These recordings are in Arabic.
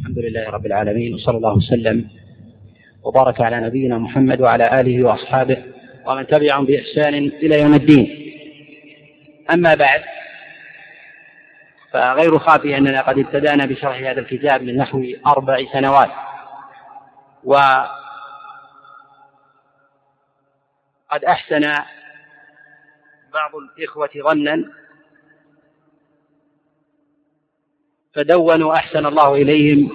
الحمد لله رب العالمين وصلى الله وسلم وبارك على نبينا محمد وعلى آله وأصحابه ومن تبعهم بإحسان إلى يوم الدين. أما بعد فغير خافي أننا قد ابتدأنا بشرح هذا الكتاب من نحو أربع سنوات. وقد أحسن بعض الإخوة ظنا فدونوا أحسن الله إليهم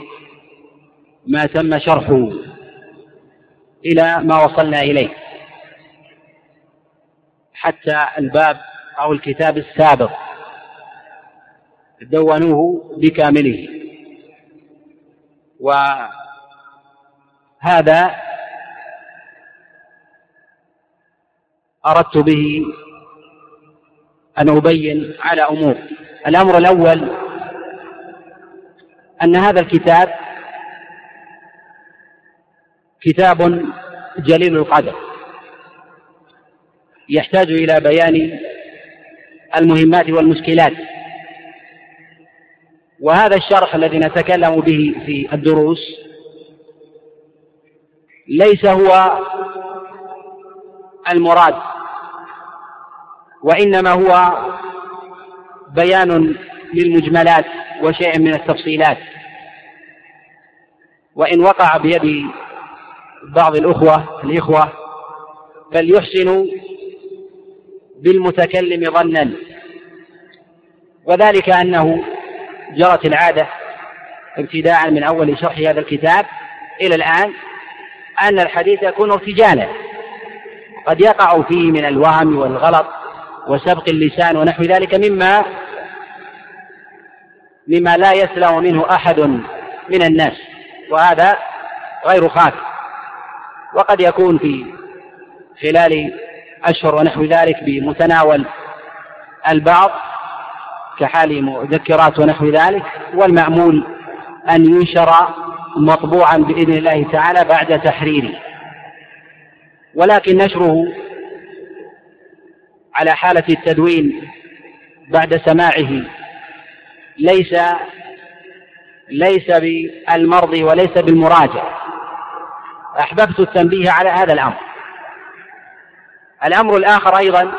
ما تم شرحه إلى ما وصلنا إليه. حتى الباب أو الكتاب السابق دونوه بكامله. وهذا أردت به أن أبين على أمور. الأمر الأول أن هذا الكتاب كتاب جليل القدر. يحتاج إلى بيان المهمات والمشكلات. وهذا الشرح الذي نتكلم به في الدروس ليس هو المراد وإنما هو بيان للمجملات وشيء من التفصيلات. وإن وقع بيد بعض الأخوة الإخوة فليحسنوا بالمتكلم ظنا. وذلك أنه جرت العادة ابتداء من أول شرح هذا الكتاب إلى الآن أن الحديث يكون ارتجالا. قد يقع فيه من الوهم والغلط وسبق اللسان ونحو ذلك مما مما لا يسلم منه أحد من الناس وهذا غير خاف وقد يكون في خلال أشهر ونحو ذلك بمتناول البعض كحال مذكرات ونحو ذلك والمأمول أن ينشر مطبوعا بإذن الله تعالى بعد تحريره. ولكن نشره على حالة التدوين بعد سماعه ليس ليس بالمرضي وليس بالمراجع. أحببت التنبيه على هذا الأمر. الأمر الآخر أيضا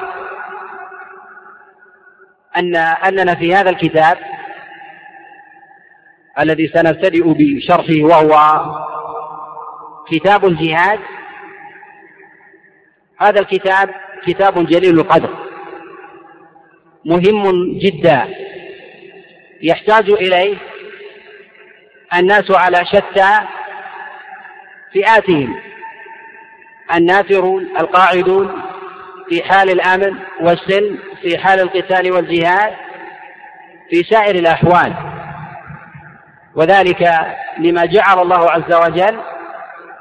أن أننا في هذا الكتاب الذي سنبتدئ بشرحه وهو كتاب الجهاد هذا الكتاب كتاب جليل القدر مهم جدا. يحتاج إليه الناس على شتى فئاتهم. النافرون القاعدون في حال الأمن والسلم في حال القتال والجهاد في سائر الأحوال. وذلك لما جعل الله عز وجل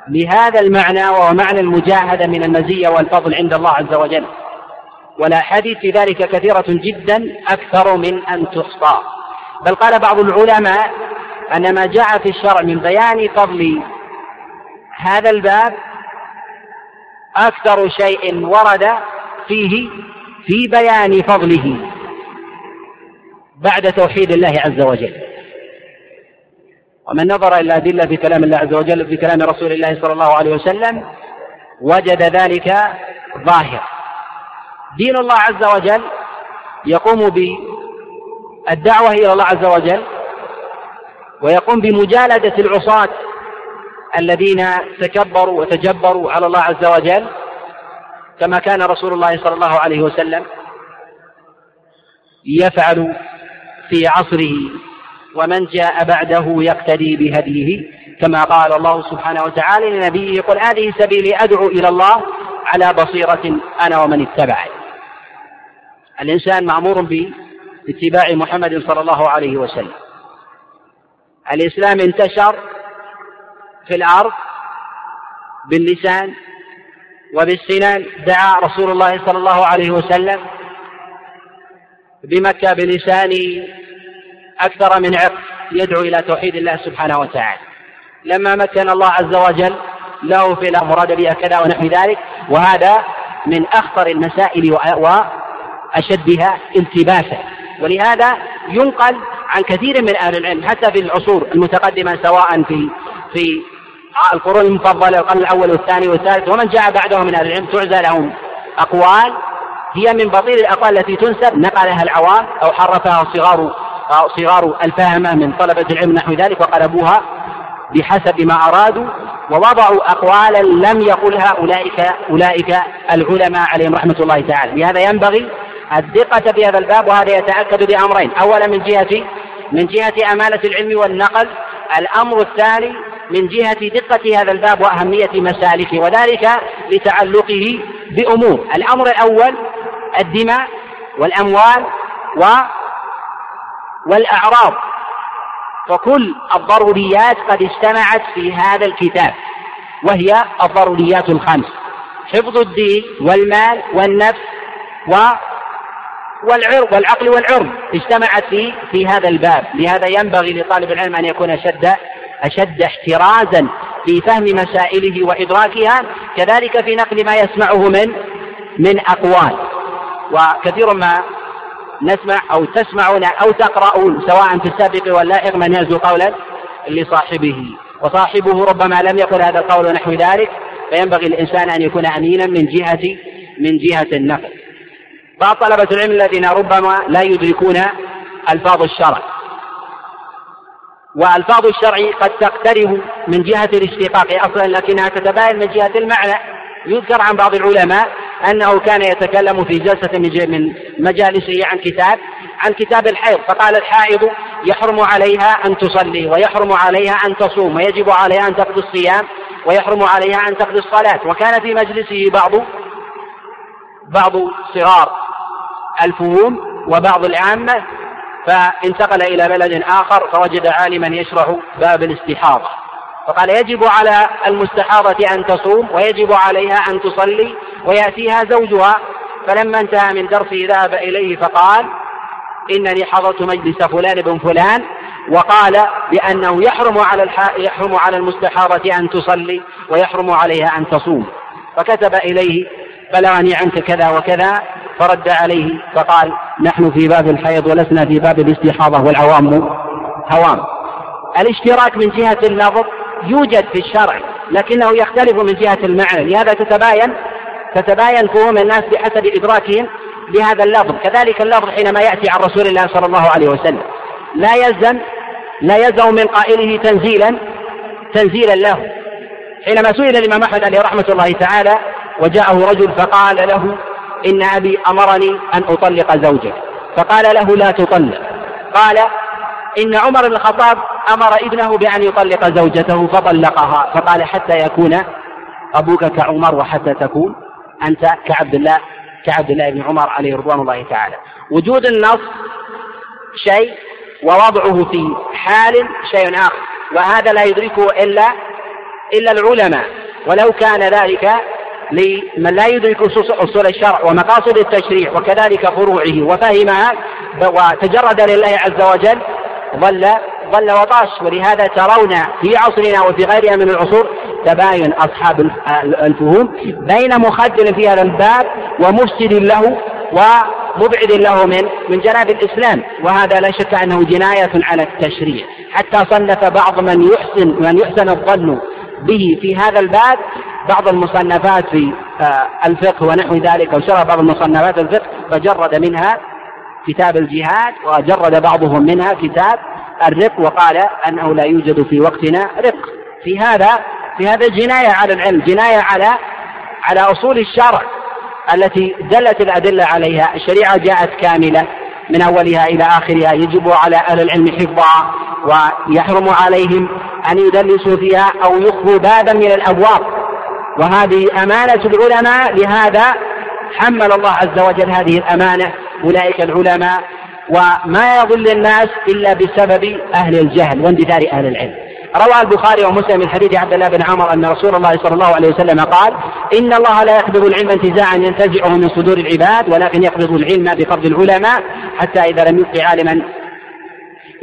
لهذا المعنى وهو معنى المجاهدة من المزية والفضل عند الله عز وجل. والاحاديث في ذلك كثيرة جدا أكثر من أن تحصى بل قال بعض العلماء أن ما جاء في الشرع من بيان فضل هذا الباب أكثر شيء ورد فيه في بيان فضله بعد توحيد الله عز وجل. ومن نظر إلى أدلة في كلام الله عز وجل في كلام رسول الله صلى الله عليه وسلم وجد ذلك ظاهر. دين الله عز وجل يقوم بالدعوة إلى الله عز وجل ويقوم بمجالدة العصاة الذين تكبروا وتجبروا على الله عز وجل كما كان رسول الله صلى الله عليه وسلم يفعل في عصره ومن جاء بعده يقتدي بهديه كما قال الله سبحانه وتعالى لنبيه قل هذه سبيلي أدعو إلى الله على بصيرة أنا ومن اتبعني الإنسان مأمور باتباع محمد صلى الله عليه وسلم. الإسلام انتشر في الأرض باللسان وبالسنان. دعا رسول الله صلى الله عليه وسلم بمكة بلسان أكثر من عقل يدعو إلى توحيد الله سبحانه وتعالى. لما مكن الله عز وجل له في الأمر بها كذا ونحو ذلك وهذا من أخطر المسائل وأشدها التباسا. ولهذا ينقل عن كثير من أهل العلم حتى في العصور المتقدمة سواء في في القرون المفضلة القرن الأول والثاني والثالث ومن جاء بعدهم من أهل العلم تعزى لهم أقوال هي من بطيل الأقوال التي تنسب نقلها العوام أو حرفها صغار صغار الفهمة من طلبة العلم نحو ذلك وقلبوها بحسب ما أرادوا ووضعوا أقوالا لم يقلها أولئك أولئك العلماء عليهم رحمة الله تعالى. لهذا ينبغي الدقة في هذا الباب وهذا يتأكد بأمرين. أولا من جهة من جهة أمانة العلم والنقل. الأمر الثاني من جهة دقة هذا الباب وأهمية مسالكه وذلك لتعلقه بأمور. الأمر الأول الدماء والأموال و والأعراض. فكل الضروريات قد اجتمعت في هذا الكتاب وهي الضروريات الخمس حفظ الدين والمال والنفس و والعرض والعقل والعرض اجتمعت في في هذا الباب. لهذا ينبغي لطالب العلم أن يكون أشد أشد احترازا في فهم مسائله وإدراكها كذلك في نقل ما يسمعه من من أقوال. وكثير ما نسمع أو تسمعون أو تقرؤون سواء في السابق واللاحق من يزو قولا لصاحبه. وصاحبه ربما لم يقل هذا القول ونحو ذلك فينبغي الإنسان أن يكون أمينا من جهة من جهة النقل. بعض طلبة العلم الذين ربما لا يدركون ألفاظ الشرع. وألفاظ الشرع قد تقترب من جهة الاشتقاق أصلا لكنها تتباين من جهة المعنى. يذكر عن بعض العلماء أنه كان يتكلم في جلسة من مجالسه عن كتاب عن كتاب الحيض. فقال الحائض يحرم عليها أن تصلي ويحرم عليها أن تصوم ويجب عليها أن تقضي الصيام ويحرم عليها أن تقضي الصلاة. وكان في مجلسه بعض بعض صغار الفهوم وبعض العامة فانتقل إلى بلد آخر فوجد عالما يشرح باب الاستحاضة فقال يجب على المستحاضة أن تصوم ويجب عليها أن تصلي ويأتيها زوجها فلما انتهى من درسه ذهب إليه فقال إنني حضرت مجلس فلان بن فلان وقال بأنه يحرم على. يحرم على المستحاضة أن تصلي ويحرم عليها أن تصوم فكتب إليه بلغني عنك كذا وكذا فرد عليه فقال نحن في باب الحيض ولسنا في باب الاستحاضة والعوام. هوام الاشتراك من جهة اللفظ يوجد في الشرع لكنه يختلف من جهة المعنى. لهذا تتباين تتباين فهوم الناس بحسب إدراكهم لهذا اللفظ. كذلك اللفظ حينما يأتي عن رسول الله صلى الله عليه وسلم. لا يلزم لا يلزم من قائله تنزيلا تنزيلا له. حينما سئل الإمام أحمد عليه رحمة الله تعالى وجاءه رجل فقال له إن أبي أمرني أن أطلق زوجك فقال له لا تطلق. قال إن عمر بن الخطاب أمر ابنه بأن يطلق زوجته فطلقها. فقال حتى يكون أبوك كعمر وحتى تكون أنت كعبد الله كعبد الله بن عمر عليه رضوان الله تعالى. وجود النص شيء ووضعه في حال شيء آخر. وهذا لا يدركه إلا إلا العلماء. ولو كان ذلك لمن لا يدرك أصول الشرع ومقاصد التشريع وكذلك فروعه وفهمها وتجرد لله عز وجل ظل ظل وطاش. ولهذا ترون في عصرنا وفي غيرها من العصور تباين أصحاب الفهوم بين مخدر في هذا الباب ومفسد له ومبعد له من من جناب الإسلام. وهذا لا شك أنه جناية على التشريع. حتى صنف بعض من يحسن من يحسن الظن به في هذا الباب بعض المصنفات في آه، الفقه ونحو ذلك أو شرح بعض المصنفات الفقه فجرد منها كتاب الجهاد وجرد بعضهم منها كتاب الرق وقال أنه لا يوجد في وقتنا رق. في هذا في هذا جناية على العلم جناية على على أصول الشرع التي دلت الأدلة عليها. الشريعة جاءت كاملة. من أولها إلى آخرها يجب على أهل العلم حفظها ويحرم عليهم أن يدلسوا فيها أو يخفوا بابا من الأبواب. وهذه أمانة العلماء لهذا حمل الله عز وجل هذه الأمانة. أولئك العلماء. وما يضل الناس إلا بسبب أهل الجهل واندثار أهل العلم. روى البخاري ومسلم من حديث عبد الله بن عمر أن رسول الله صلى الله عليه وسلم قال إن الله لا يقبض العلم انتزاعا ينتزعه من صدور العباد ولكن يقبض العلم بقبض العلماء حتى إذا لم يبق عالما.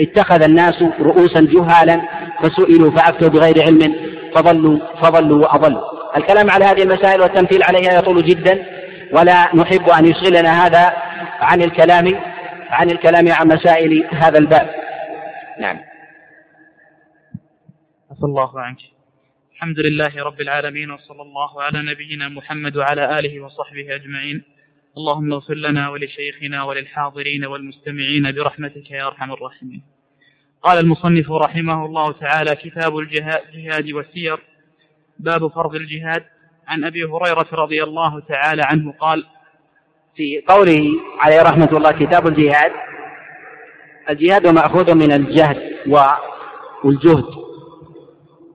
اتخذ الناس رؤوسا جهالا فسئلوا فأفتوا بغير علم فضلوا فضلوا وأضلوا. الكلام على هذه المسائل والتمثيل عليها يطول جدا ولا نحب أن يشغلنا هذا عن الكلام عن الكلام عن مسائل هذا الباب. نعم. الله عنك الحمد لله رب العالمين وصلى الله على نبينا محمد وعلى آله وصحبه أجمعين. اللهم اغفر لنا ولشيخنا وللحاضرين والمستمعين برحمتك يا أرحم الراحمين. قال المصنف رحمه الله تعالى كتاب الجهاد والسير. باب فرض الجهاد. عن أبي هريرة رضي الله تعالى عنه قال في قوله عليه رحمة الله كتاب الجهاد الجهاد مأخوذ من الجهد والجهد.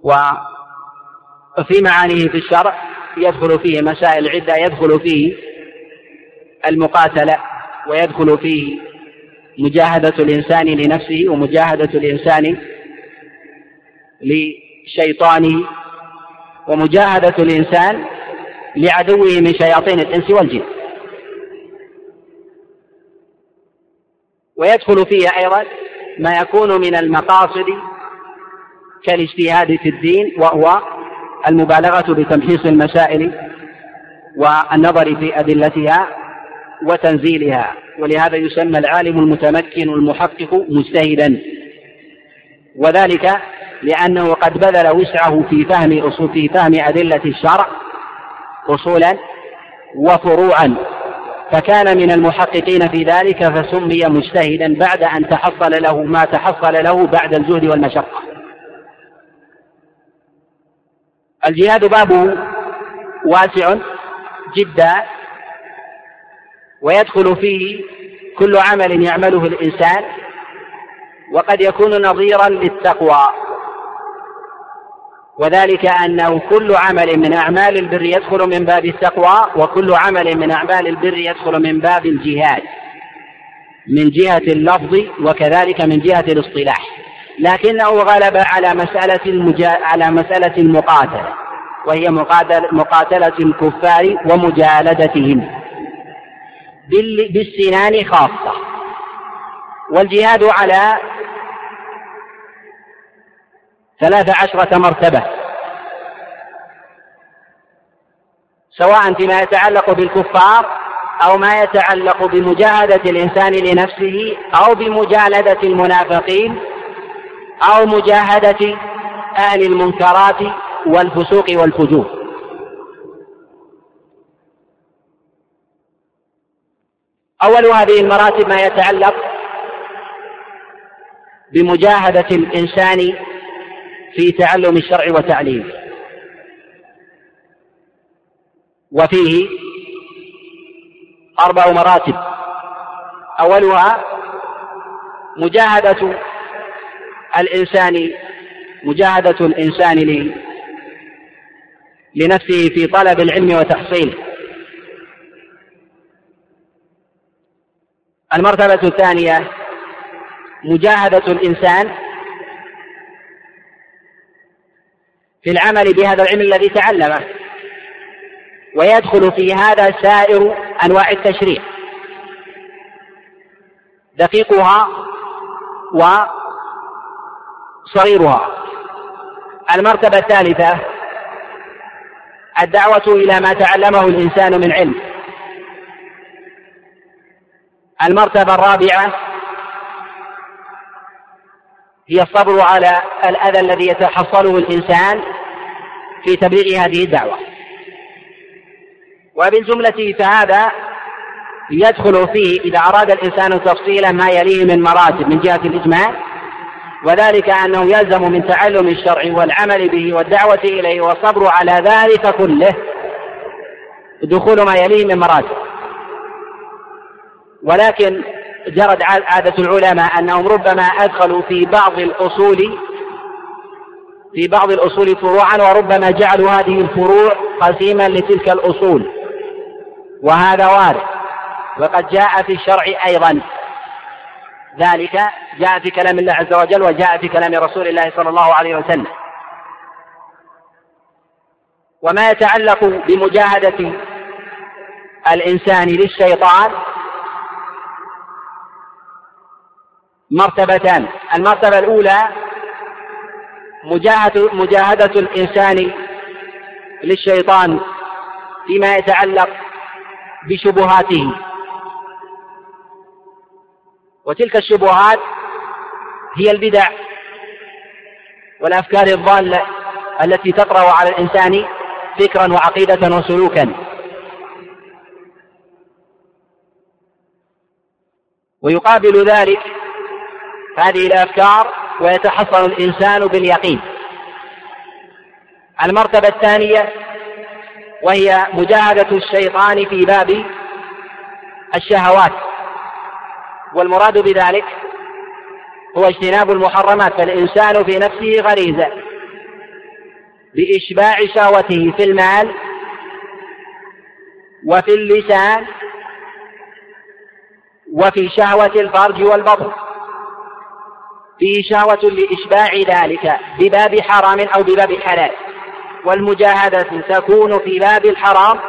وفي معانيه في الشرع يدخل فيه مسائل عدة يدخل فيه المقاتلة ويدخل فيه مجاهدة الإنسان لنفسه ومجاهدة الإنسان لشيطانه ومجاهدة الإنسان لعدوه من شياطين الإنس والجن. ويدخل فيه أيضا ما يكون من المقاصد كالاجتهاد في الدين وهو المبالغة بتمحيص المسائل والنظر في أدلتها وتنزيلها. ولهذا يسمى العالم المتمكن المحقق مجتهدا. وذلك لأنه قد بذل وسعه في فهم أصول في فهم أدلة الشرع أصولا وفروعا. فكان من المحققين في ذلك فسمي مجتهدا بعد أن تحصل له ما تحصل له بعد الجهد والمشقة. الجهاد بابه واسع جدا ويدخل فيه كل عمل يعمله الإنسان وقد يكون نظيرا للتقوى. وذلك أنه كل عمل من أعمال البر يدخل من باب التقوى وكل عمل من أعمال البر يدخل من باب الجهاد من جهة اللفظ وكذلك من جهة الاصطلاح. لكنه غلب على مسألة المجا... على مسألة المقاتلة وهي مقاتل... مقاتلة الكفار ومجالدتهم بال... بالسنان خاصة. والجهاد على ثلاث عشرة مرتبة. سواء فيما يتعلق بالكفار أو ما يتعلق بمجاهدة الإنسان لنفسه أو بمجالدة المنافقين. أو مجاهدة أهل المنكرات والفسوق والفجور. أول هذه المراتب ما يتعلق بمجاهدة الإنسان في تعلم الشرع وتعليمه. وفيه أربع مراتب. أولها مجاهدة الإنسان مجاهدة الإنسان لنفسه في طلب العلم وتحصيله المرتبة الثانية مجاهدة الإنسان في العمل بهذا العلم الذي تعلمه ويدخل في هذا سائر أنواع التشريع. دقيقها وصغيرها المرتبة الثالثة الدعوة إلى ما تعلمه الإنسان من علم. المرتبة الرابعة هي الصبر على الأذى الذي يتحصله الإنسان في تبليغ هذه الدعوة. وبالجملة فهذا يدخل فيه إذا أراد الإنسان تفصيلا ما يليه من مراتب من جهة الإجمال وذلك أنه يلزم من تعلم الشرع والعمل به والدعوة إليه والصبر على ذلك كله دخول ما يليه من مراتب. ولكن جرت عادة العلماء أنهم ربما أدخلوا في بعض الأصول في بعض الأصول فروعا وربما جعلوا هذه الفروع قسيما لتلك الأصول. وهذا وارد. وقد جاء في الشرع أيضا. ذلك جاء في كلام الله عز وجل وجاء في كلام رسول الله صلى الله عليه وسلم. وما يتعلق بمجاهدة الإنسان للشيطان مرتبتان. المرتبة الأولى مجاهدة, مجاهدة الإنسان للشيطان فيما يتعلق بشبهاته. وتلك الشبهات هي البدع والأفكار الضالة التي تطرأ على الإنسان فكرا وعقيدة وسلوكا. ويقابل ذلك هذه الأفكار ويتحصن الإنسان باليقين. المرتبة الثانية وهي مجاهدة الشيطان في باب الشهوات. والمراد بذلك هو اجتناب المحرمات فالإنسان في نفسه غريزة بإشباع شهوته في المال وفي اللسان وفي شهوة الفرج والبطن. فيه شهوة لإشباع ذلك بباب حرام أو بباب حلال. والمجاهدة تكون في باب الحرام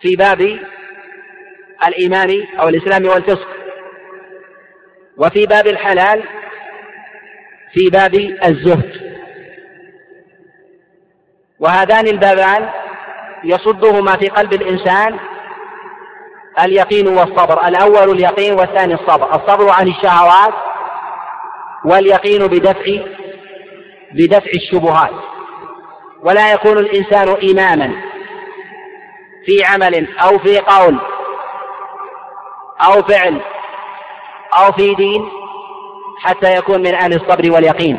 في باب الإيمان أو الإسلام والفسق. وفي باب الحلال في باب الزهد. وهذان البابان يصدهما في قلب الإنسان اليقين والصبر. الأول اليقين والثاني الصبر. الصبر عن الشهوات واليقين بدفع بدفع الشبهات. ولا يكون الإنسان إماما في عمل أو في قول. أو فعل أو في دين حتى يكون من أهل الصبر واليقين.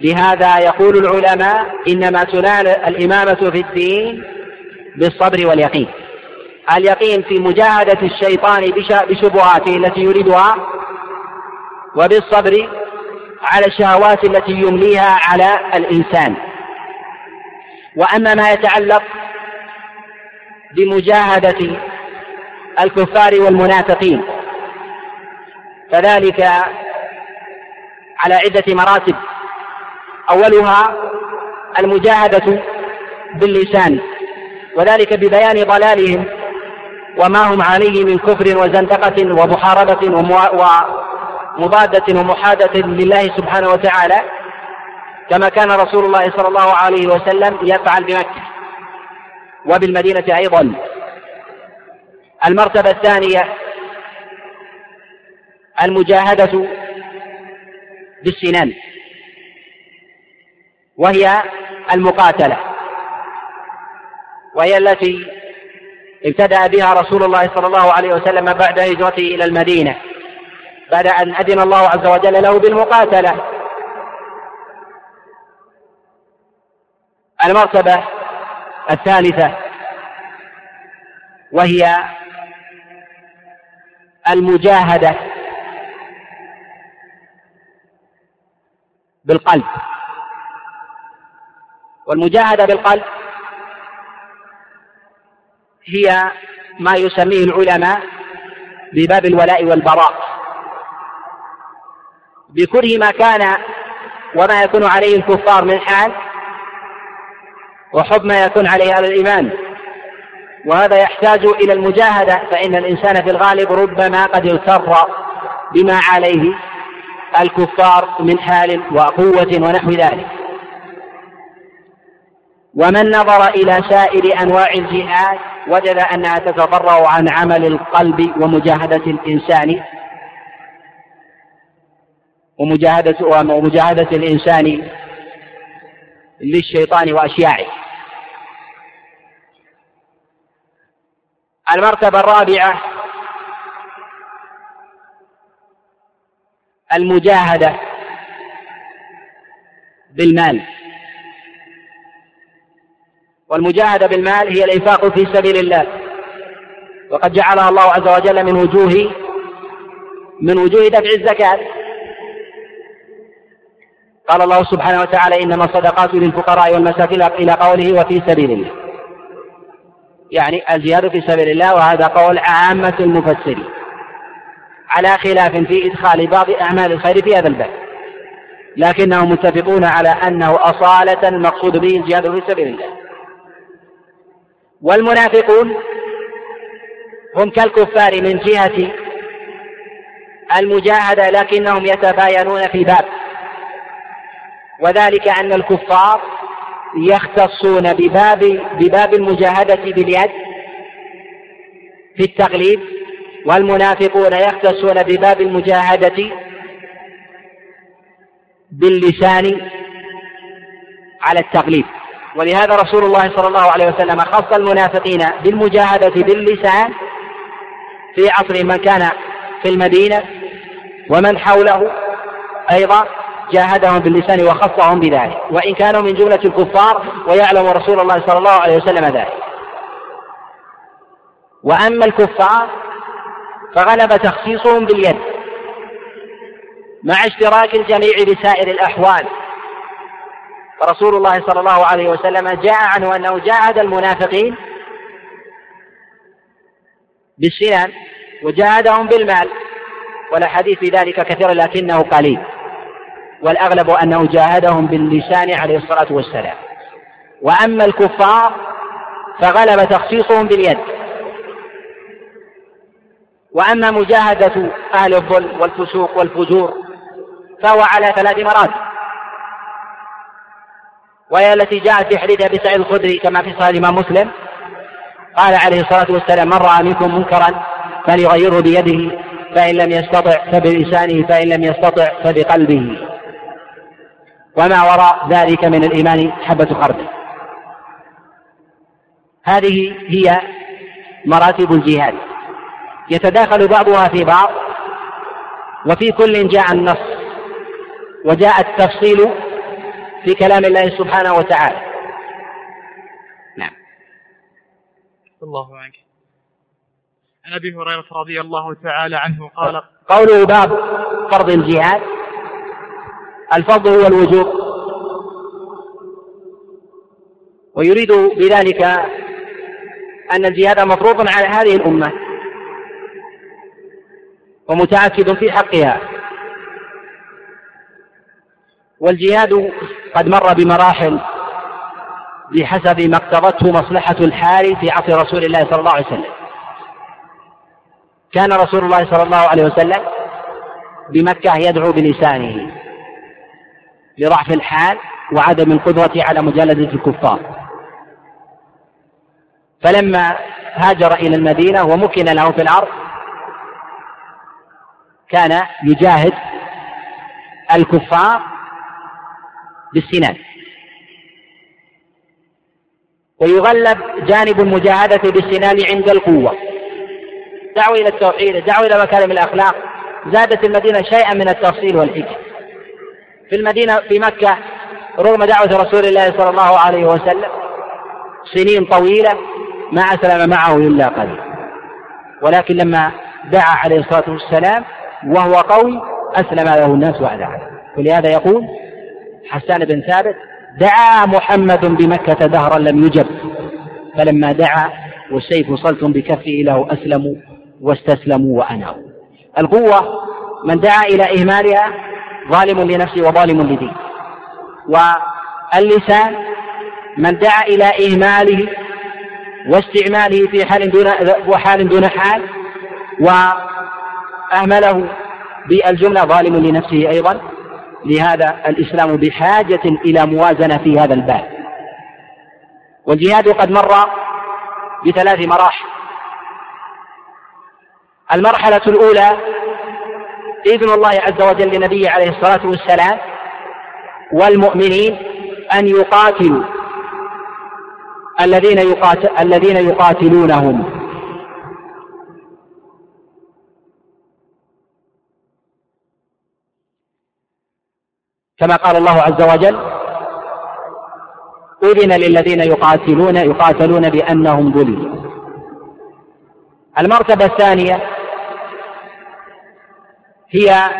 لهذا يقول العلماء إنما تنال الإمامة في الدين بالصبر واليقين. اليقين في مجاهدة الشيطان بشبهاته التي يريدها وبالصبر على الشهوات التي يمليها على الإنسان. وأما ما يتعلق بمجاهدة الكفار والمنافقين. فذلك على عدة مراتب. أولها المجاهدة باللسان وذلك ببيان ضلالهم وما هم عليه من كفر وزندقة ومحاربة ومضادة ومحادة لله سبحانه وتعالى كما كان رسول الله صلى الله عليه وسلم يفعل بمكة وبالمدينة أيضا. المرتبة الثانية المجاهدة بالسنان وهي المقاتلة وهي التي ابتدأ بها رسول الله صلى الله عليه وسلم بعد هجرته إلى المدينة بعد أن أذن الله عز وجل له بالمقاتلة. المرتبة الثالثة وهي المجاهدة بالقلب. والمجاهدة بالقلب هي ما يسميه العلماء بباب الولاء والبراء. بكره ما كان وما يكون عليه الكفار من حال وحب ما يكون عليه أهل الإيمان. وهذا يحتاج إلى المجاهدة فإن الإنسان في الغالب ربما قد اغتر بما عليه الكفار من حال وقوة ونحو ذلك. ومن نظر إلى سائر أنواع الجهاد وجد أنها تتفرع عن عمل القلب ومجاهدة الإنسان. ومجاهدة ومجاهدة الإنسان للشيطان وأشياعه. المرتبة الرابعة المجاهدة بالمال. والمجاهدة بالمال هي الإنفاق في سبيل الله. وقد جعلها الله عز وجل من وجوه من وجوه دفع الزكاة. قال الله سبحانه وتعالى إنما الصدقات للفقراء والمساكين إلى قوله وفي سبيل الله. يعني الجهاد في سبيل الله وهذا قول عامة المفسرين. على خلاف في إدخال بعض أعمال الخير في هذا الباب. لكنهم متفقون على أنه أصالة المقصود به الجهاد في سبيل الله. والمنافقون هم كالكفار من جهة المجاهدة لكنهم يتباينون في باب. وذلك أن الكفار يختصون بباب بباب المجاهدة باليد في التغليب والمنافقون يختصون بباب المجاهدة باللسان على التغليب ولهذا رسول الله صلى الله عليه وسلم خص المنافقين بالمجاهدة باللسان في عصر من كان في المدينة ومن حوله أيضا جاهدهم باللسان وخصهم بذلك. وإن كانوا من جملة الكفار ويعلم رسول الله صلى الله عليه وسلم ذلك. وأما الكفار فغلب تخصيصهم باليد مع اشتراك الجميع بسائر الأحوال. فرسول الله صلى الله عليه وسلم جاء عنه أنه جاهد المنافقين بالسنان وجاهدهم بالمال. والأحاديث في ذلك كثيرة لكنه قليل. والأغلب أنه جاهدهم باللسان عليه الصلاة والسلام. وأما الكفار فغلب تخصيصهم باليد. وأما مجاهدة أهل الظلم والفسوق والفجور فهو على ثلاث مراتب. وهي التي جاءت في حديث أبي سعيد الخدري كما في صحيح الإمام مسلم. قال عليه الصلاة والسلام من رأى منكم منكرا فليغيره بيده فإن لم يستطع فبلسانه فإن لم يستطع فبقلبه. وما وراء ذلك من الإيمان حبة خردل. هذه هي مراتب الجهاد. يتداخل بعضها في بعض وفي كل جاء النص وجاء التفصيل في كلام الله سبحانه وتعالى. نعم. الله عنك. عن أبي هريرة رضي الله تعالى عنه قال قوله باب فرض الجهاد الفرض هو الوجوب ويريد بذلك أن الجهاد مفروض على هذه الأمة. ومتأكد في حقها. والجهاد قد مر بمراحل بحسب ما اقتضته مصلحة الحال في عصر رسول الله صلى الله عليه وسلم. كان رسول الله صلى الله عليه وسلم بمكة يدعو بلسانه. لضعف الحال وعدم القدرة على مجالدة الكفار. فلما هاجر إلى المدينة ومكن له في الأرض كان يجاهد الكفار بالسنان. ويغلب جانب المجاهدة بالسنان عند القوة. دعوة إلى التوحيد دعوة إلى مكارم الأخلاق. زادت المدينة شيئا من التفصيل والحكم في المدينة في مكة رغم دعوة رسول الله صلى الله عليه وسلم سنين طويلة ما أسلم معه إلا قليل. ولكن لما دعا عليه الصلاة والسلام وهو قوي أسلم له الناس وأذعن ولهذا يقول حسان بن ثابت دعا محمد بمكة دهرا لم يجب. فلما دعا والسيف صلت بكفه له أسلموا واستسلموا وأناوا القوة من دعا إلى إهمالها ظالم لنفسه وظالم لدين. واللسان من دعا إلى إهماله واستعماله في حال دون وحال دون حال وأهمله بالجملة ظالم لنفسه أيضا. لهذا الإسلام بحاجة إلى موازنة في هذا الباب. والجهاد قد مر بثلاث مراحل. المرحلة الأولى إذن الله عز وجل لنبيه عليه الصلاة والسلام والمؤمنين أن يقاتلوا الذين يقاتل الذين يقاتلونهم. كما قال الله عز وجل أذن للذين يقاتلون يقاتلون بأنهم ظلموا. المرتبة الثانية هي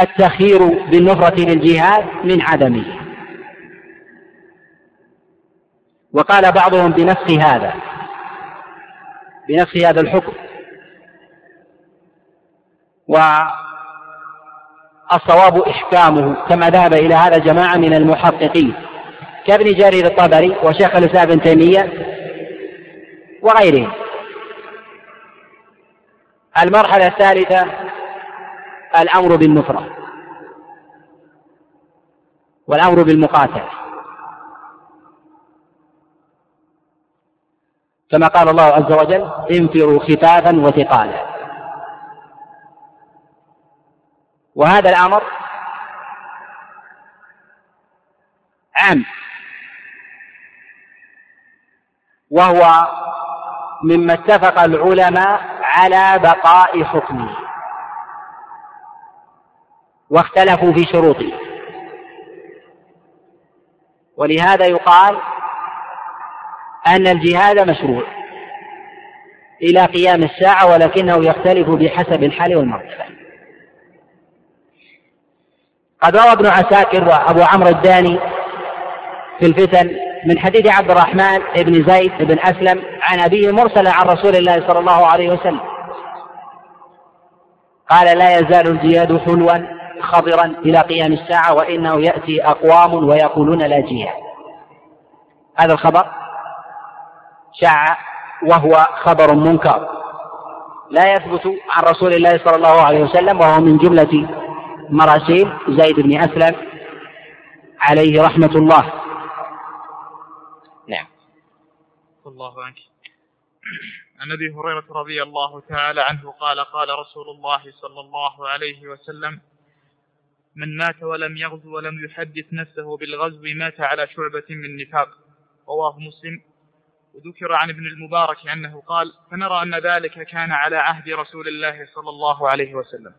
التخيير بالنفرة للجهاد من عدمه. وقال بعضهم بنفس هذا بنفس هذا الحكم. و الصواب إحكامه كما ذهب إلى هذا جماعة من المحققين كابن جرير الطبري وشيخ الإسلام ابن تيمية وغيرهم. المرحلة الثالثة الأمر بالنفرة والأمر بالمقاتلة كما قال الله عز وجل انفروا خفافا وثقالا. وهذا الأمر عام. وهو مما اتفق العلماء على بقاء حكمه. واختلفوا في شروطه. ولهذا يقال أن الجهاد مشروع إلى قيام الساعة ولكنه يختلف بحسب الحال والمرتبة. قد روى ابن عساكر وأبو عمرو الداني في الفتن من حديث عبد الرحمن بن زيد بن أسلم عن أبيه مرسلا عن رسول الله صلى الله عليه وسلم. قال لا يزال الجهاد حلوا خضرا إلى قيام الساعة وإنه يأتي أقوام ويقولون لا جهاد هذا الخبر شاع وهو خبر منكر. لا يثبت عن رسول الله صلى الله عليه وسلم وهو من جملة مراسيل زيد بن أسلم عليه رحمة الله. نعم. الله عنك. عن أبي هريرة رضي الله تعالى عنه قال قال رسول الله صلى الله عليه وسلم من مات ولم يغزو ولم يحدث نفسه بالغزو مات على شعبة من نفاق. رواه مسلم. وذكر عن ابن المبارك أنه قال فنرى أن ذلك كان على عهد رسول الله صلى الله عليه وسلم.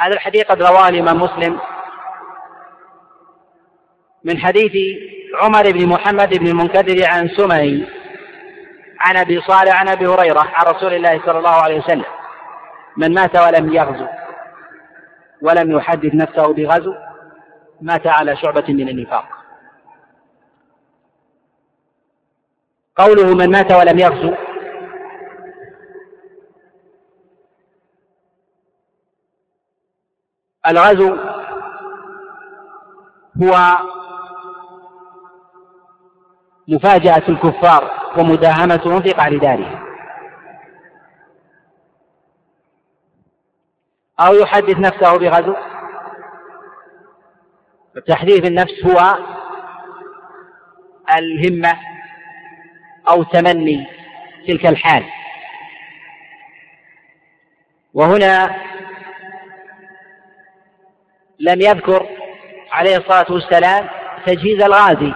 هذا الحديث قد رواه الإمام مسلم من حديث عمر بن محمد بن المنكدر عن سمي عن أبي صالح عن أبي هريرة عن رسول الله صلى الله عليه وسلم من مات ولم يغزو. ولم يحدث نفسه بغزو مات على شعبة من النفاق. قوله من مات ولم يغزو الغزو هو مفاجأة الكفار ومداهمتهم في قعر دارهم. أو يحدث نفسه بغزو. تحديث النفس هو الهمة أو تمني تلك الحال. وهنا لم يذكر عليه الصلاة والسلام تجهيز الغازي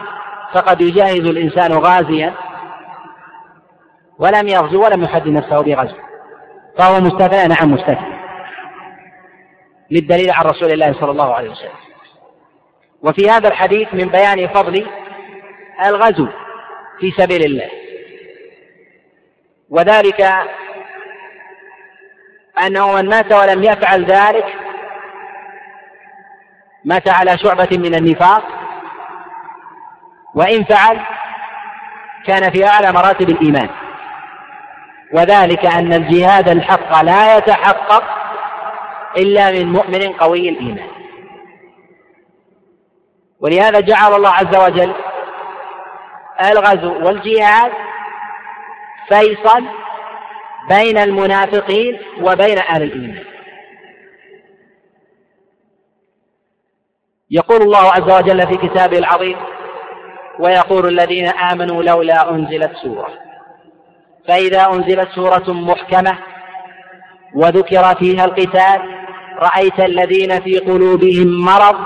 فقد يجهز الإنسان غازيا ولم يغزو ولم يحدد نفسه بغزو. فهو مستثنى نعم مستثنى. للدليل عن رسول الله صلى الله عليه وسلم. وفي هذا الحديث من بيان فضل الغزو في سبيل الله. وذلك أنه من مات ولم يفعل ذلك مات على شعبة من النفاق وإن فعل كان في أعلى مراتب الإيمان. وذلك أن الجهاد الحق لا يتحقق إلا من مؤمن قوي الإيمان. ولهذا جعل الله عز وجل الغزو والجهاد فيصل بين المنافقين وبين أهل الإيمان. يقول الله عز وجل في كتابه العظيم ويقول الذين آمنوا لولا أنزلت سورة. فإذا أنزلت سورة محكمة وذكر فيها القتال رأيت الذين في قلوبهم مرض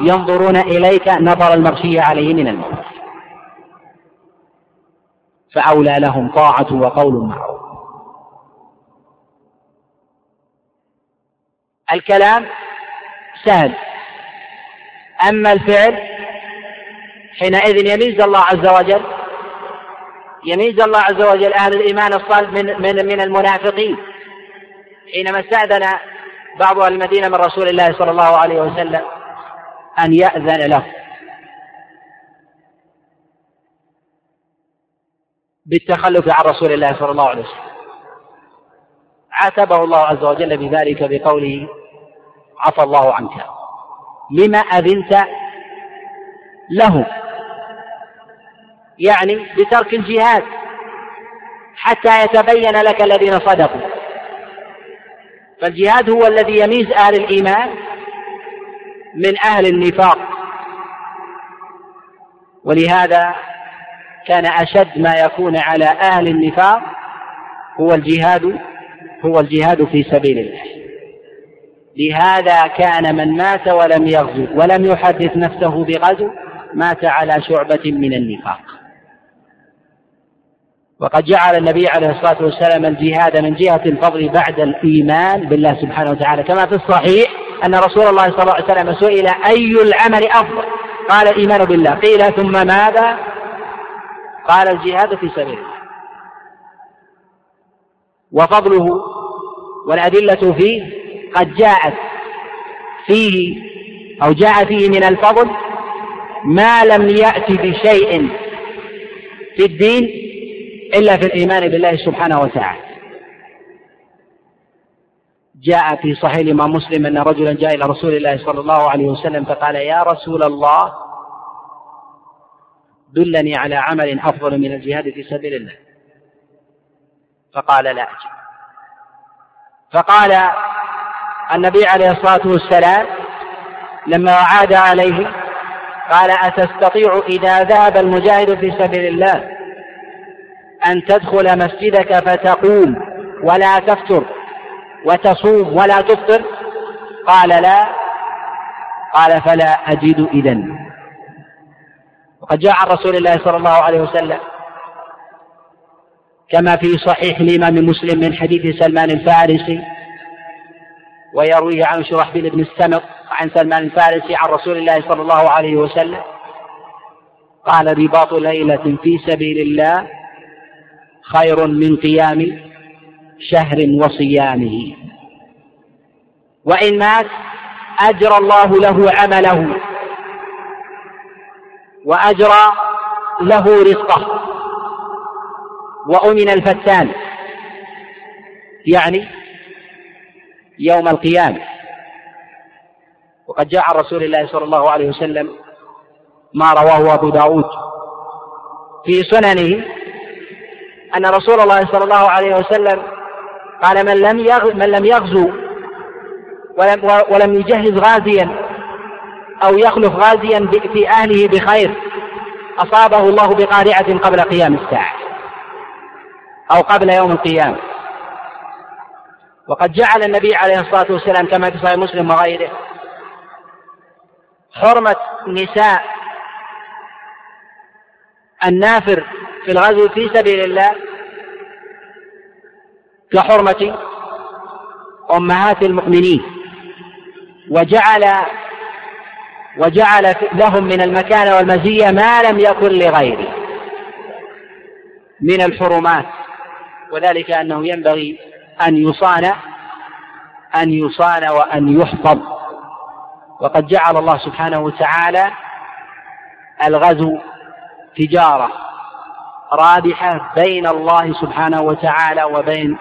ينظرون إليك نظر المغشي عليه من الموت. فأولى لهم طاعة وقول معروف. الكلام سهل. أما الفعل حينئذ يميز الله عز وجل يميز الله عز وجل أهل الإيمان الصالح من من من المنافقين. حينما استأذن بعض أهل المدينة من رسول الله صلى الله عليه وسلم أن يأذن له. بالتخلف عن رسول الله صلى الله عليه وسلم. عاتبه الله عز وجل بذلك بقوله عفى الله عنك. لما أذنت له. يعني بترك الجهاد. حتى يتبين لك الذين صدقوا. فالجهاد هو الذي يميز أهل الإيمان من أهل النفاق. ولهذا كان أشد ما يكون على أهل النفاق هو الجهاد هو الجهاد في سبيل الله. لهذا كان من مات ولم يغزو ولم يحدث نفسه بغزو مات على شعبة من النفاق. وقد جعل النبي عليه الصلاة والسلام الجهاد من جهة الفضل بعد الإيمان بالله سبحانه وتعالى. كما في الصحيح أن رسول الله صلى الله عليه وسلم سئل أي العمل أفضل؟ قال الإيمان بالله. قيل ثم ماذا؟ قال الجهاد في سبيل الله. وفضله والأدلة فيه قد جاءت فيه أو جاء فيه من الفضل ما لم يأت بشيء في الدين إلا في الإيمان بالله سبحانه وتعالى. جاء في صحيح الإمام مسلم أن رجلا جاء إلى رسول الله صلى الله عليه وسلم فقال يا رسول الله دلني على عمل أفضل من الجهاد في سبيل الله. فقال لا أجل فقال النبي عليه الصلاة والسلام لما عاد عليه قال أتستطيع إذا ذهب المجاهد في سبيل الله أن تدخل مسجدك فتقوم ولا تفتر وتصوم ولا تفطر؟ قال لا. قال فلا أجد إذن. وقد جاء عن رسول الله صلى الله عليه وسلم كما في صحيح الإمام مسلم من حديث سلمان الفارسي ويرويه عن شرحبيل بن السمط عن سلمان الفارسي عن رسول الله صلى الله عليه وسلم قال رباط ليلة في سبيل الله خير من قيام شهر وصيامه. وإن مات أجرى الله له عمله وأجرى له رزقه. وأمن الفتان يعني يوم القيامة. وقد جاء عن رسول الله صلى الله عليه وسلم ما رواه أبو داود في سننه أن رسول الله صلى الله عليه وسلم قال من لم من لم يغزو ولم, ولم يجهز غازيا أو يخلف غازيا في أهله بخير أصابه الله بقارعة قبل قيام الساعة أو قبل يوم القيامة. وقد جعل النبي عليه الصلاة والسلام كما في صحيح مسلم وغيره حرمة نساء النافر في الغزو في سبيل الله كحرمة أمهات المؤمنين وجعل وجعل لهم من المكانة والمزية ما لم يكن لغيره من الحرمات وذلك أنه ينبغي أن يصان أن يصان وأن يحفظ. وقد جعل الله سبحانه وتعالى الغزو تجارة. رابحة بين الله سبحانه وتعالى وبين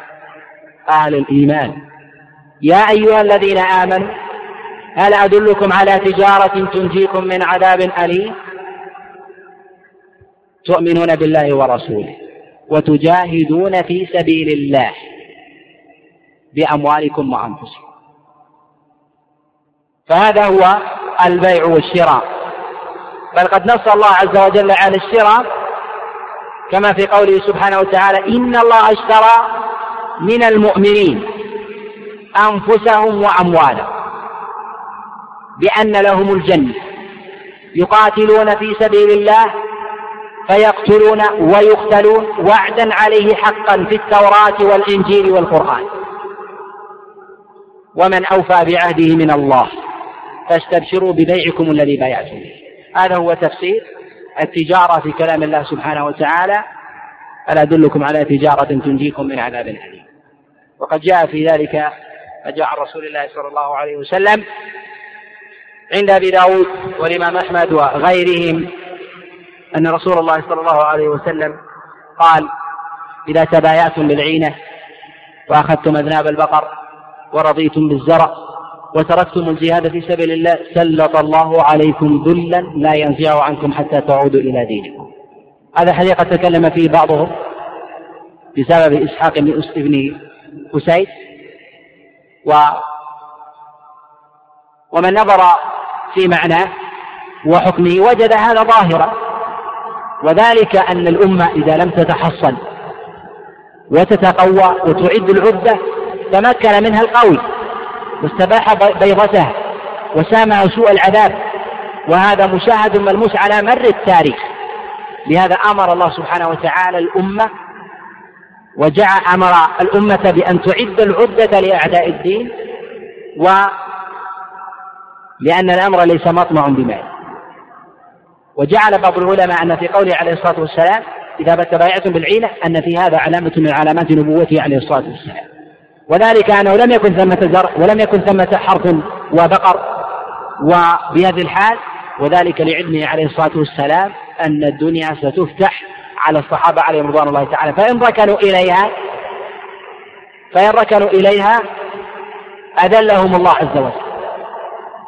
أهل الإيمان. يا أيها الذين آمنوا هل أدلكم على تجارة تنجيكم من عذاب أليم؟ تؤمنون بالله ورسوله وتجاهدون في سبيل الله بأموالكم وأنفسكم. فهذا هو البيع والشراء. بل قد نص الله عز وجل على الشراء كما في قوله سبحانه وتعالى إن الله اشترى من المؤمنين أنفسهم وأموالهم بأن لهم الجنة يقاتلون في سبيل الله فيقتلون ويقتلون وعدا عليه حقا في التوراة والإنجيل والقرآن ومن أوفى بعهده من الله فاستبشروا ببيعكم الذي بايعتم هذا هو تفسير التجارة في كلام الله سبحانه وتعالى ألا أدلكم على تجارة تنجيكم من عذاب أليم. وقد جاء في ذلك ما جاء عن رسول الله صلى الله عليه وسلم عند أبي داود والإمام أحمد وغيرهم أن رسول الله صلى الله عليه وسلم قال إذا تبايعتم بالعينة وأخذتم أذناب البقر ورضيتم بالزرع وتركتم الجهاد في سبيل الله سلط الله عليكم ذلا لا ينزع عنكم حتى تعودوا إلى دينكم. هذا حديث قد تكلم فيه بعضهم بسبب إسحاق بن أسيد. و ومن نظر في معناه وحكمه وجد هذا ظاهرا. وذلك أن الأمة إذا لم تتحصن وتتقوى وتعد العدة تمكن منها القوي واستباح بيضتها وسامع سوء العذاب. وهذا مشاهد ملموس على مر التاريخ. لهذا أمر الله سبحانه وتعالى الأمة وجعل أمر الأمة بأن تعد العدة لأعداء الدين و لأن الأمر ليس مطمع بمال. وجعل بعض العلماء أن في قوله عليه الصلاة والسلام إذا تبايعتم بالعينة أن في هذا علامة من علامات نبوته عليه الصلاة والسلام. وذلك أنه لم يكن ثمة زرع ولم يكن ثمة حرث وبقر وبهذه الحال وذلك لعلمه عليه الصلاة والسلام أن الدنيا ستفتح على الصحابة عليهم رضوان الله تعالى. فإن ركنوا إليها فإن ركنوا إليها أذلهم الله عز وجل.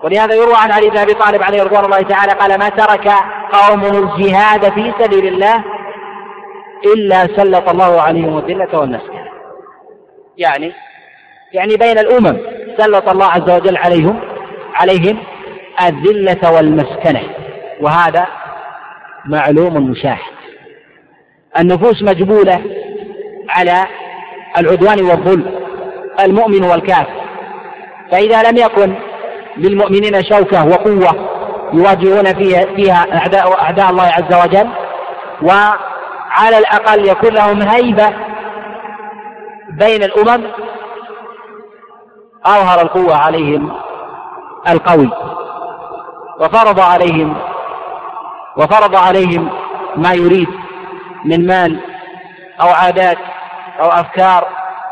ولهذا يروى عن علي بن أبي طالب عليه رضوان الله تعالى قال ما ترك قوم الجهاد في سبيل الله إلا سلط الله عليهم الذلة والمسكنه يعني يعني بين الأمم سلط الله عز وجل عليهم عليهم الذلة والمسكنة. وهذا معلوم مشاهد. النفوس مجبولة على العدوان والظلم المؤمن والكافر. فإذا لم يكن للمؤمنين شوكة وقوة يواجهون فيها, فيها أعداء أعداء الله عز وجل وعلى الأقل يكون لهم هيبة بين الأمم أظهر القوة عليهم القوي وفرض عليهم وفرض عليهم ما يريد من مال أو عادات أو أفكار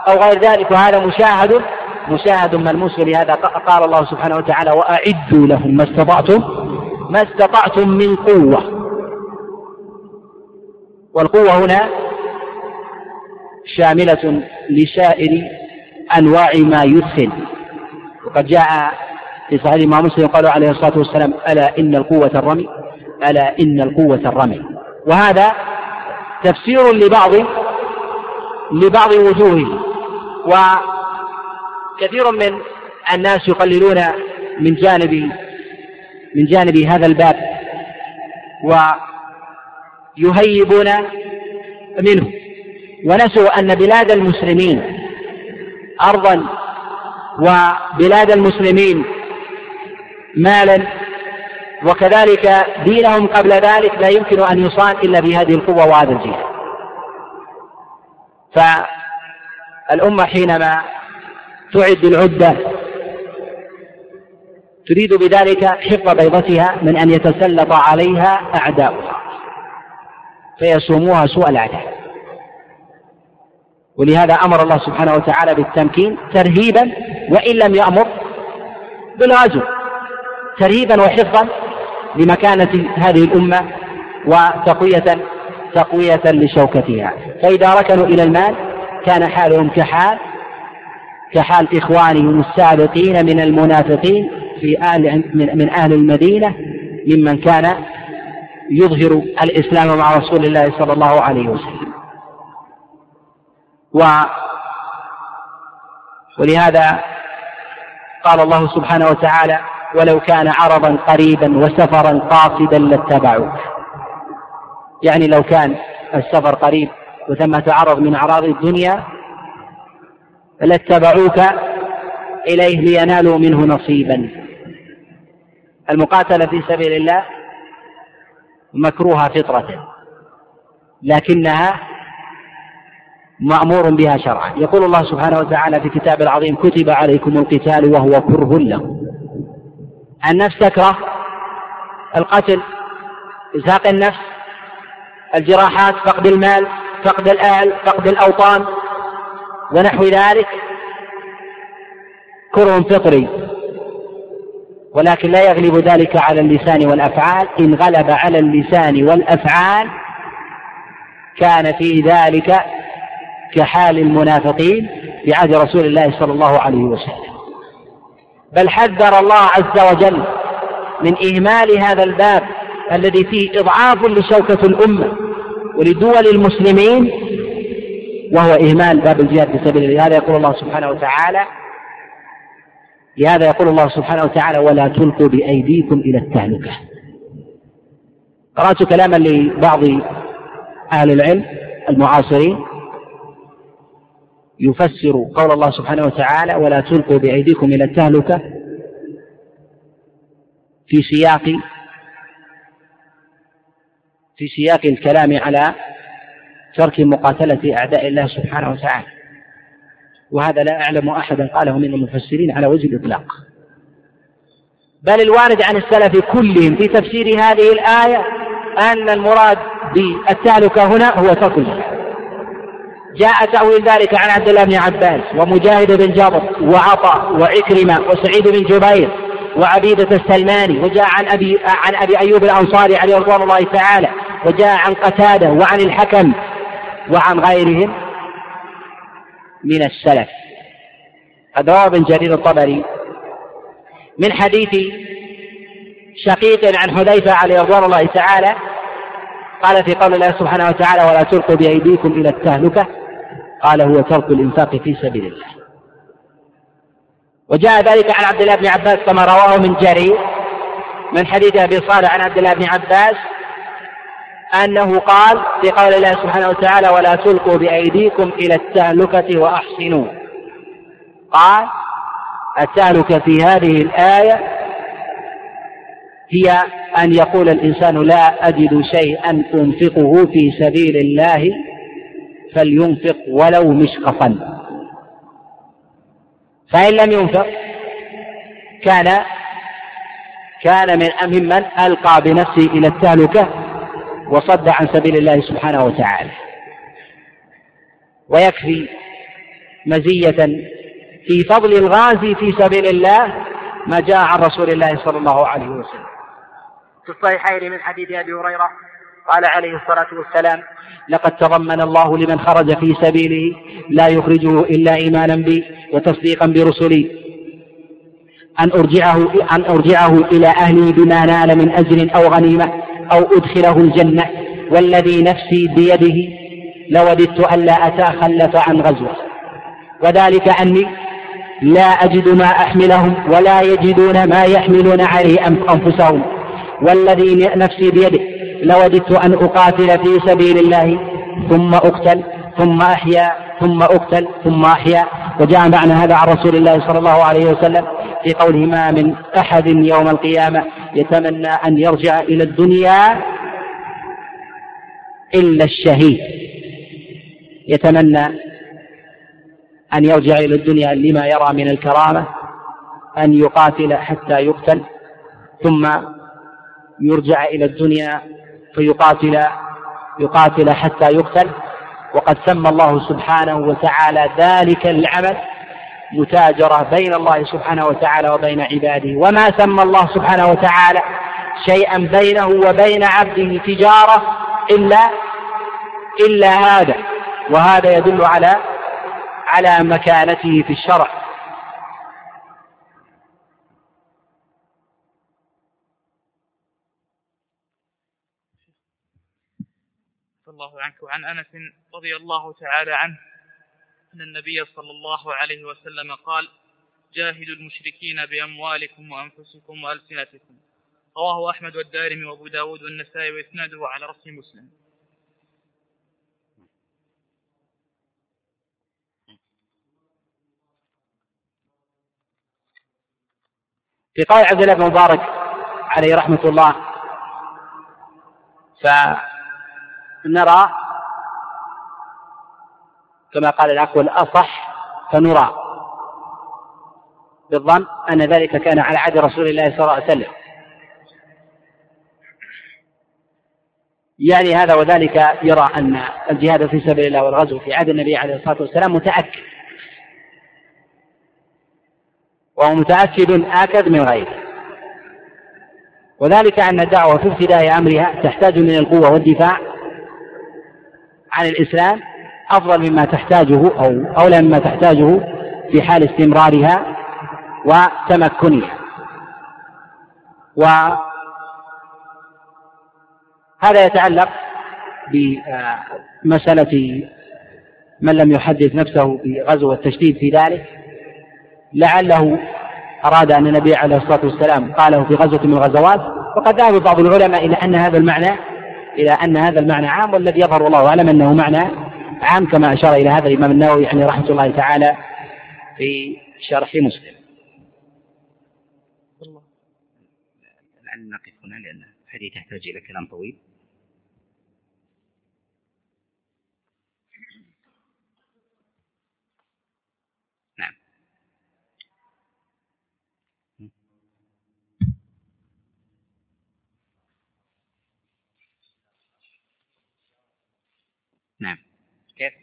أو غير ذلك وهذا مشاهد مشاهد ملموس لهذا قال الله سبحانه وتعالى وأعدوا لهم ما استطعتم ما استطعتم من قوة. والقوة هنا شاملة لسائر أنواع ما يدخل. وقد جاء في صحيح الإمام مسلم قال عليه الصلاة والسلام ألا إن القوة الرمي؟ ألا إن القوة الرمي؟ وهذا تفسير لبعض لبعض وجوهه و كثير من الناس يقللون من جانب من جانب هذا الباب ويهيبون منه. ونسوا أن بلاد المسلمين أرضا وبلاد المسلمين مالا وكذلك دينهم قبل ذلك لا يمكن أن يصان إلا بهذه القوة وهذا الجهاد. فالأمة حينما تعد العدة تريد بذلك حفظ بيضتها من أن يتسلط عليها أعداؤها فيصوموها سوء العذاب ولهذا أمر الله سبحانه وتعالى بالتمكين ترهيبا وإن لم يأمر بالغزو ترهيبا وحفظا لمكانة هذه الأمة وتقوية تقوية لشوكتها. فإذا ركنوا إلى المال كان حالهم كحال كحال إخوانهم السابقين من المنافقين في أهل من أهل المدينة ممن كان يظهر الإسلام مع رسول الله صلى الله عليه وسلم. و ولهذا قال الله سبحانه وتعالى ولو كان عرضا قريبا وسفرا قاصدا لاتبعوك يعني لو كان السفر قريب وثمة عرض من أعراض الدنيا لاتبعوك إليه لينالوا منه نصيبا. المقاتلة في سبيل الله مكروهة فطرة لكنها مأمور بها شرعا. يقول الله سبحانه وتعالى في كتاب العظيم كتب عليكم القتال وهو كره لكم. النفس تكره القتل إزهاق النفس الجراحات فقد المال فقد الأهل فقد الأوطان ونحو ذلك. كره فطري ولكن لا يغلب ذلك على اللسان والأفعال. إن غلب على اللسان والأفعال كان في ذلك كحال المنافقين في عهد رسول الله صلى الله عليه وسلم. بل حذر الله عز وجل من إهمال هذا الباب الذي فيه إضعاف لشوكة الأمة ولدول المسلمين وهو إهمال باب الجهاد في سبيل الله. لهذا يقول الله سبحانه وتعالى لهذا يقول الله سبحانه وتعالى ولا تلقوا بأيديكم إلى التهلكة. قرأت كلاما لبعض أهل العلم المعاصرين يفسر قول الله سبحانه وتعالى ولا تلقوا بأيديكم إلى التهلكة في سياق في سياق الكلام على ترك مقاتلة أعداء الله سبحانه وتعالى. وهذا لا أعلم أحدا قاله من المفسرين على وجه الإطلاق. بل الوارد عن السلف كلهم في تفسير هذه الآية أن المراد بالتهلكة هنا هو ترك الجهاد جاء تأويل ذلك عن عبد الله بن عباس ومجاهد بن جبر وعطاء وعكرمة وسعيد بن جبير وعبيدة السلماني وجاء عن أبي عن أبي أيوب الأنصاري عليه رضوان الله تعالى وجاء عن قتادة وعن الحكم وعن غيرهم من السلف. قد روى ابن جرير الطبري من حديث شقيق عن حذيفة عليه رضوان الله تعالى قال في قول الله سبحانه وتعالى ولا تلقوا بأيديكم إلى التهلكة قال هو ترك الإنفاق في سبيل الله. وجاء ذلك عن عبد الله بن عباس كما رواه من جرير من حديث أبي صالح عن عبد الله بن عباس أنه قال في قول الله سبحانه وتعالى ولا تلقوا بأيديكم إلى التهلكة وأحسنوا. قال التهلكة في هذه الآية هي أن يقول الإنسان لا أجد شيئا أنفقه في سبيل الله فلينفق ولو مشقفا. فإن لم ينفق كان كان من ممن ألقى بنفسه إلى التهلكة وصد عن سبيل الله سبحانه وتعالى. ويكفي مزية في فضل الغازي في سبيل الله ما جاء عن رسول الله صلى الله عليه وسلم. في الصحيحين من حديث أبي هريرة قال عليه الصلاة والسلام لقد تضمن الله لمن خرج في سبيله لا يخرجه إلا إيمانا بي وتصديقا برسلي. أن أرجعه أن أرجعه إلى اهله بما نال من أجر أو غنيمة أو أدخله الجنة والذي نفسي بيده لوددت الا أتخلف عن غزوة. وذلك أني لا أجد ما أحملهم ولا يجدون ما يحملون عليه أنفسهم. والذي نفسي بيده لوددت أن أقاتل في سبيل الله ثم أقتل ثم أحيا ثم أقتل ثم أحيا. وجاء معنى هذا عن رسول الله صلى الله عليه وسلم في قوله ما من أحد يوم القيامة يتمنى أن يرجع إلى الدنيا إلا الشهيد. يتمنى أن يرجع إلى الدنيا لما يرى من الكرامة أن يقاتل حتى يقتل ثم يرجع إلى الدنيا فيقاتل يقاتل حتى يقتل. وقد سمى الله سبحانه وتعالى ذلك العمل متاجرة بين الله سبحانه وتعالى وبين عباده. وما سمى الله سبحانه وتعالى شيئا بينه وبين عبده تجارة إلا إلا هذا. وهذا يدل على على مكانته في الشرع الله عنك وعن أنس رضي الله تعالى عنه أن النبي صلى الله عليه وسلم قال جاهدوا المشركين بأموالكم وأنفسكم وألسنتكم. رواه أحمد والدارمي وأبو داود والنسائي وإسناده على رأس مسلم. في قول عبد الله بن مبارك عليه رحمة الله. ف نرى كما قال الأخ الأصح فنرى بالظن أن ذلك كان على عهد رسول الله صلى الله عليه وسلم. يعني هذا وذلك يرى أن الجهاد في سبيل الله والغزو في عهد النبي عليه الصلاة والسلام متأكد. وهو متأكد آكد من غيره. وذلك أن الدعوة في ابتداء أمرها تحتاج من القوة والدفاع عن الإسلام أفضل مما تحتاجه أو أولى مما تحتاجه في حال استمرارها وتمكنها. وهذا يتعلق بمسألة من لم يحدث نفسه بغزو والتشديد في ذلك. لعله أراد أن النبي عليه الصلاة والسلام قاله في غزوة من الغزوات. وقد ذهب بعض العلماء إلى أن هذا المعنى إلى أن هذا المعنى عام والذي يظهر الله أعلم أنه معنى عام كما أشار إلى هذا الإمام النووي يعني رحمة الله تعالى في شرح مسلم. لعل نقف هنا لأن الحديث يحتاج إلى كلام طويل. نعم. كيف؟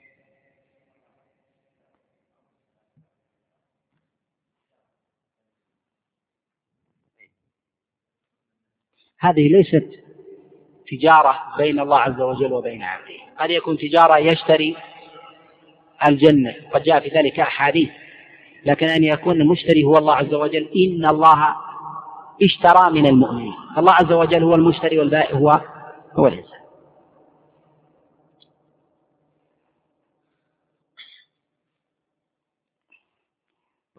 هذه ليست تجارة بين الله عز وجل وبين عبده. قد يكون تجارة يشتري الجنة قد جاء في ذلك أحاديث. لكن أن يكون المشتري هو الله عز وجل إن الله اشترى من المؤمنين. الله عز وجل هو المشتري والبائع هو هو الإنسان.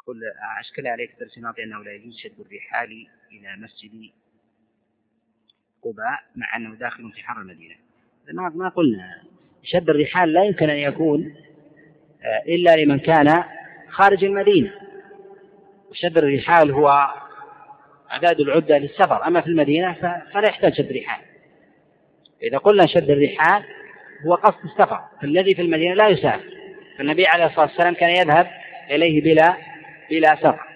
يقول أشكل عليك درس ماضي أنه لا يجوز شد الرحال إلى مسجد قباء مع أنه داخل في حر المدينة. ما ما قلنا شد الرحال لا يمكن أن يكون آه، إلا لمن كان خارج المدينة. وشد الرحال هو أعداد العدة للسفر. أما في المدينة فلا يحتاج شد الرحال. إذا قلنا شد الرحال هو قصد السفر. فالذي في المدينة لا يسافر. فالنبي عليه الصلاة والسلام كان يذهب إليه بلا بلا سفر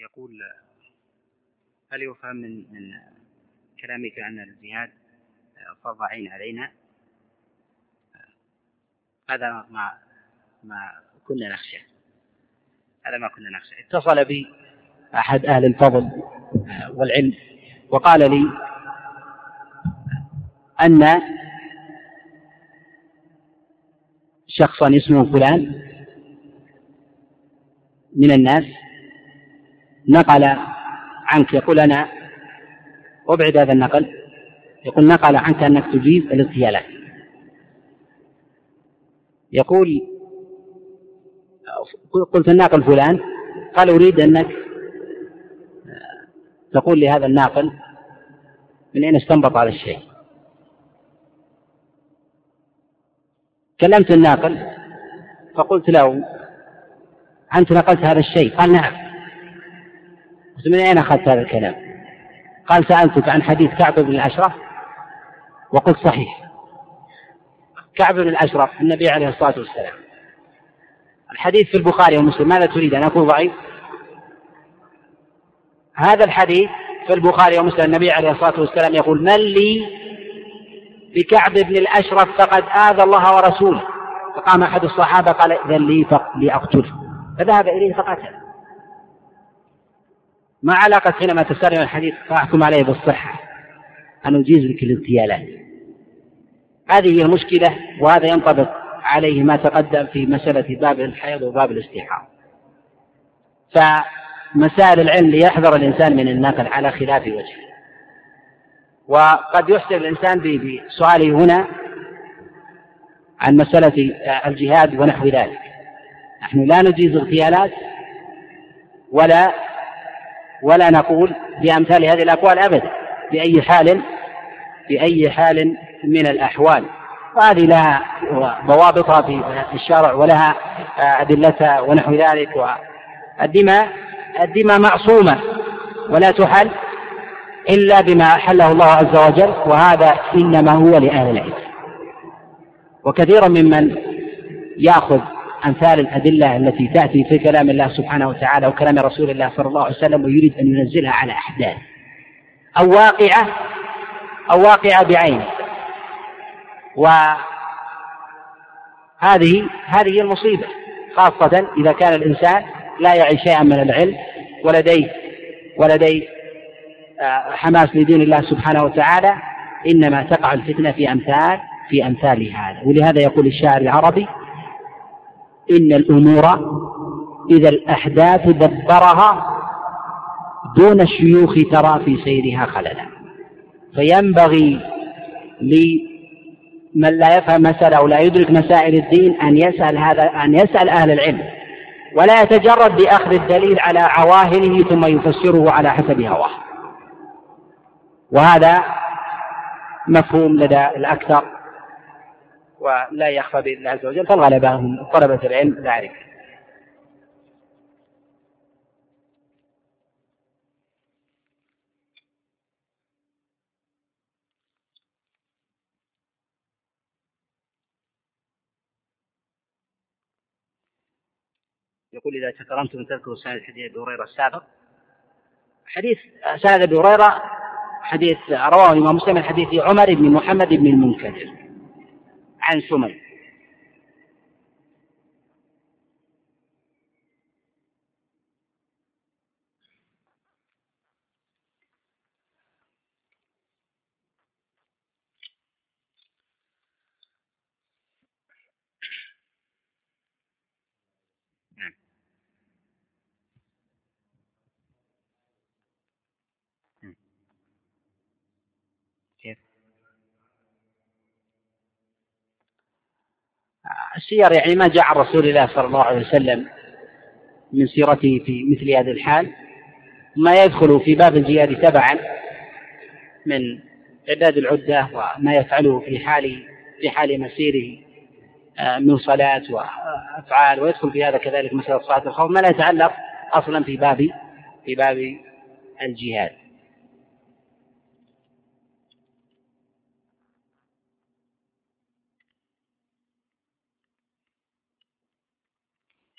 يقول هل يفهم من من كلامك أن الجهاد فرض عين علينا؟ هذا ما ما كنا نخشى. هذا ما كنا نخشى. اتصل بي أحد أهل الفضل والعلم وقال لي أن شخصا اسمه فلان من الناس نقل عنك يقول أنا أبعد هذا النقل. يقول نقل عنك أنك تجيز الاغتيالات. يقول قلت الناقل فلان قال أريد أنك تقول لهذا الناقل من أين استنبط هذا الشيء. كلمت الناقل فقلت له أنت نقلت هذا الشيء؟ قال نعم. قلت من أين أخذت هذا الكلام؟ قال سألتك عن حديث كعب بن الأشرف وقلت صحيح. كعب بن الأشرف النبي عليه الصلاة والسلام. الحديث في البخاري ومسلم ماذا تريد أن أكون ضعيف؟ هذا الحديث في البخاري ومسلم النبي عليه الصلاة والسلام يقول من لي بكعب بن الأشرف فقد آذى الله ورسوله. فقام أحد الصحابة قال إذن لي لأقتله. فذهب إليه فقتله ما علاقة حينما تسترجع الحديث؟ فأحكم عليه بالصحة. أن أجيز لك الإغتيالات. هذه هي المشكلة وهذا ينطبق عليه ما تقدم في مسألة باب الحيض وباب الاستحاضة فمسائل العلم ليحذر الإنسان من النقل على خلاف وجهه. وقد يحسن الإنسان بسؤاله هنا عن مسألة الجهاد ونحو ذلك. نحن لا نجيز اغتيالات ولا ولا نقول بأمثال هذه الأقوال أبدا بأي حال بأي حال من الأحوال. وهذه لها ضوابطها في الشرع ولها أدلتها ونحو ذلك. والدماء الدماء معصومة ولا تحل إلا بما أحله الله عز وجل وهذا إنما هو لأهل العلم. وكثيرا ممن يأخذ أمثال الأدلة التي تأتي في كلام الله سبحانه وتعالى وكلام رسول الله صلى الله عليه وسلم ويريد أن ينزلها على أحداث أو واقعة أو واقعة بعينه وهذه هذه المصيبة خاصة إذا كان الإنسان لا يعي شيئا من العلم ولديه ولديه آه، حماس لدين الله سبحانه وتعالى إنما تقع الفتنة في أمثال في أمثال هذا. ولهذا يقول الشاعر العربي إن الأمور إذا الأحداث دبرها دون الشيوخ ترى في سيرها خللا. فينبغي لمن لا يفهم مسألة أو لا يدرك مسائل الدين أن يسأل هذا أن يسأل أهل العلم ولا يتجرد بأخذ الدليل على عواهنه ثم يفسره على حسب هواه. وهذا مفهوم لدى الأكثر. ولا يخفى بإذن الله عز وجل فالغلبة هم طلبة العلم أعرف يقول إذا تكرمتم تذكروا سند حديث أبي هريرة السابق. حديث سند أبي هريرة حديث رواه الإمام مسلم من حديث عمر بن محمد بن المنكدر. عن سمي السير يعني ما جاء عن رسول الله صلى الله عليه وسلم من سيرته في مثل هذه الحال. ما يدخل في باب الجهاد تبعا من إعداد العدة وما يفعله في حال في حال مسيره آه، من صلاة وأفعال ويدخل في هذا كذلك مسألة صلاة الخوف. ما لا يتعلق أصلا في باب في باب الجهاد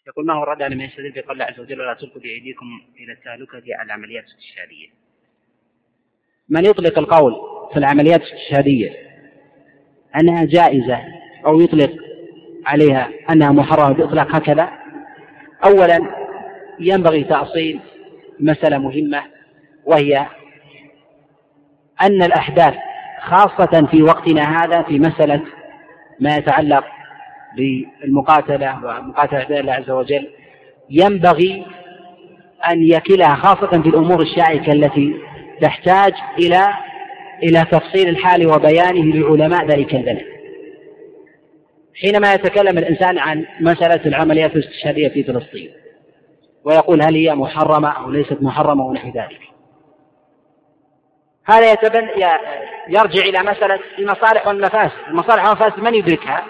يقول ما هو الرد على من يستدل بقول الله عز وجل ولا تلقوا بأيديكم إلى التهلكة العمليات الاستشهادية من يطلق القول في العمليات الاستشهادية أنها جائزة أو يطلق عليها أنها محرمة بإطلاق هكذا؟ أولا ينبغي تأصيل مسألة مهمة وهي أن الأحداث خاصة في وقتنا هذا في مسألة ما يتعلق بالمقاتلة ومقاتلة أعداء الله عز وجل ينبغي أن يكلها خاصة في الأمور الشائكة التي تحتاج إلى إلى تفصيل الحال وبيانه لعلماء ذلك البلد. حينما يتكلم الإنسان عن مسألة العمليات الاستشهادية في فلسطين ويقول هل هي محرمة أو ليست محرمة ونحو ذلك. هذا يتبن يرجع إلى مسألة المصالح والمفاسد. المصالح والمفاسد من يدركها؟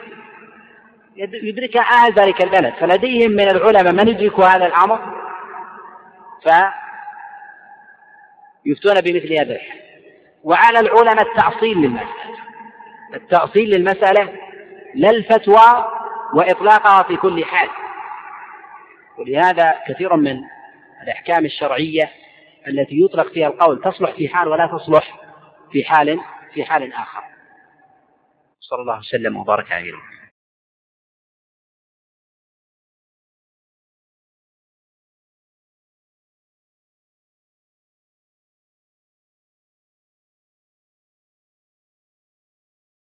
يدركها أهل ذلك البلد. فلديهم من العلماء من يدرك هذا الأمر؟ فيفتون بمثل هذا وعلى العلماء التأصيل للمسألة. التأصيل للمسألة لا الفتوى وإطلاقها في كل حال. ولهذا كثير من الأحكام الشرعية التي يطلق فيها القول تصلح في حال ولا تصلح في حال في حال آخر. صلى الله وسلم وبارك عليه.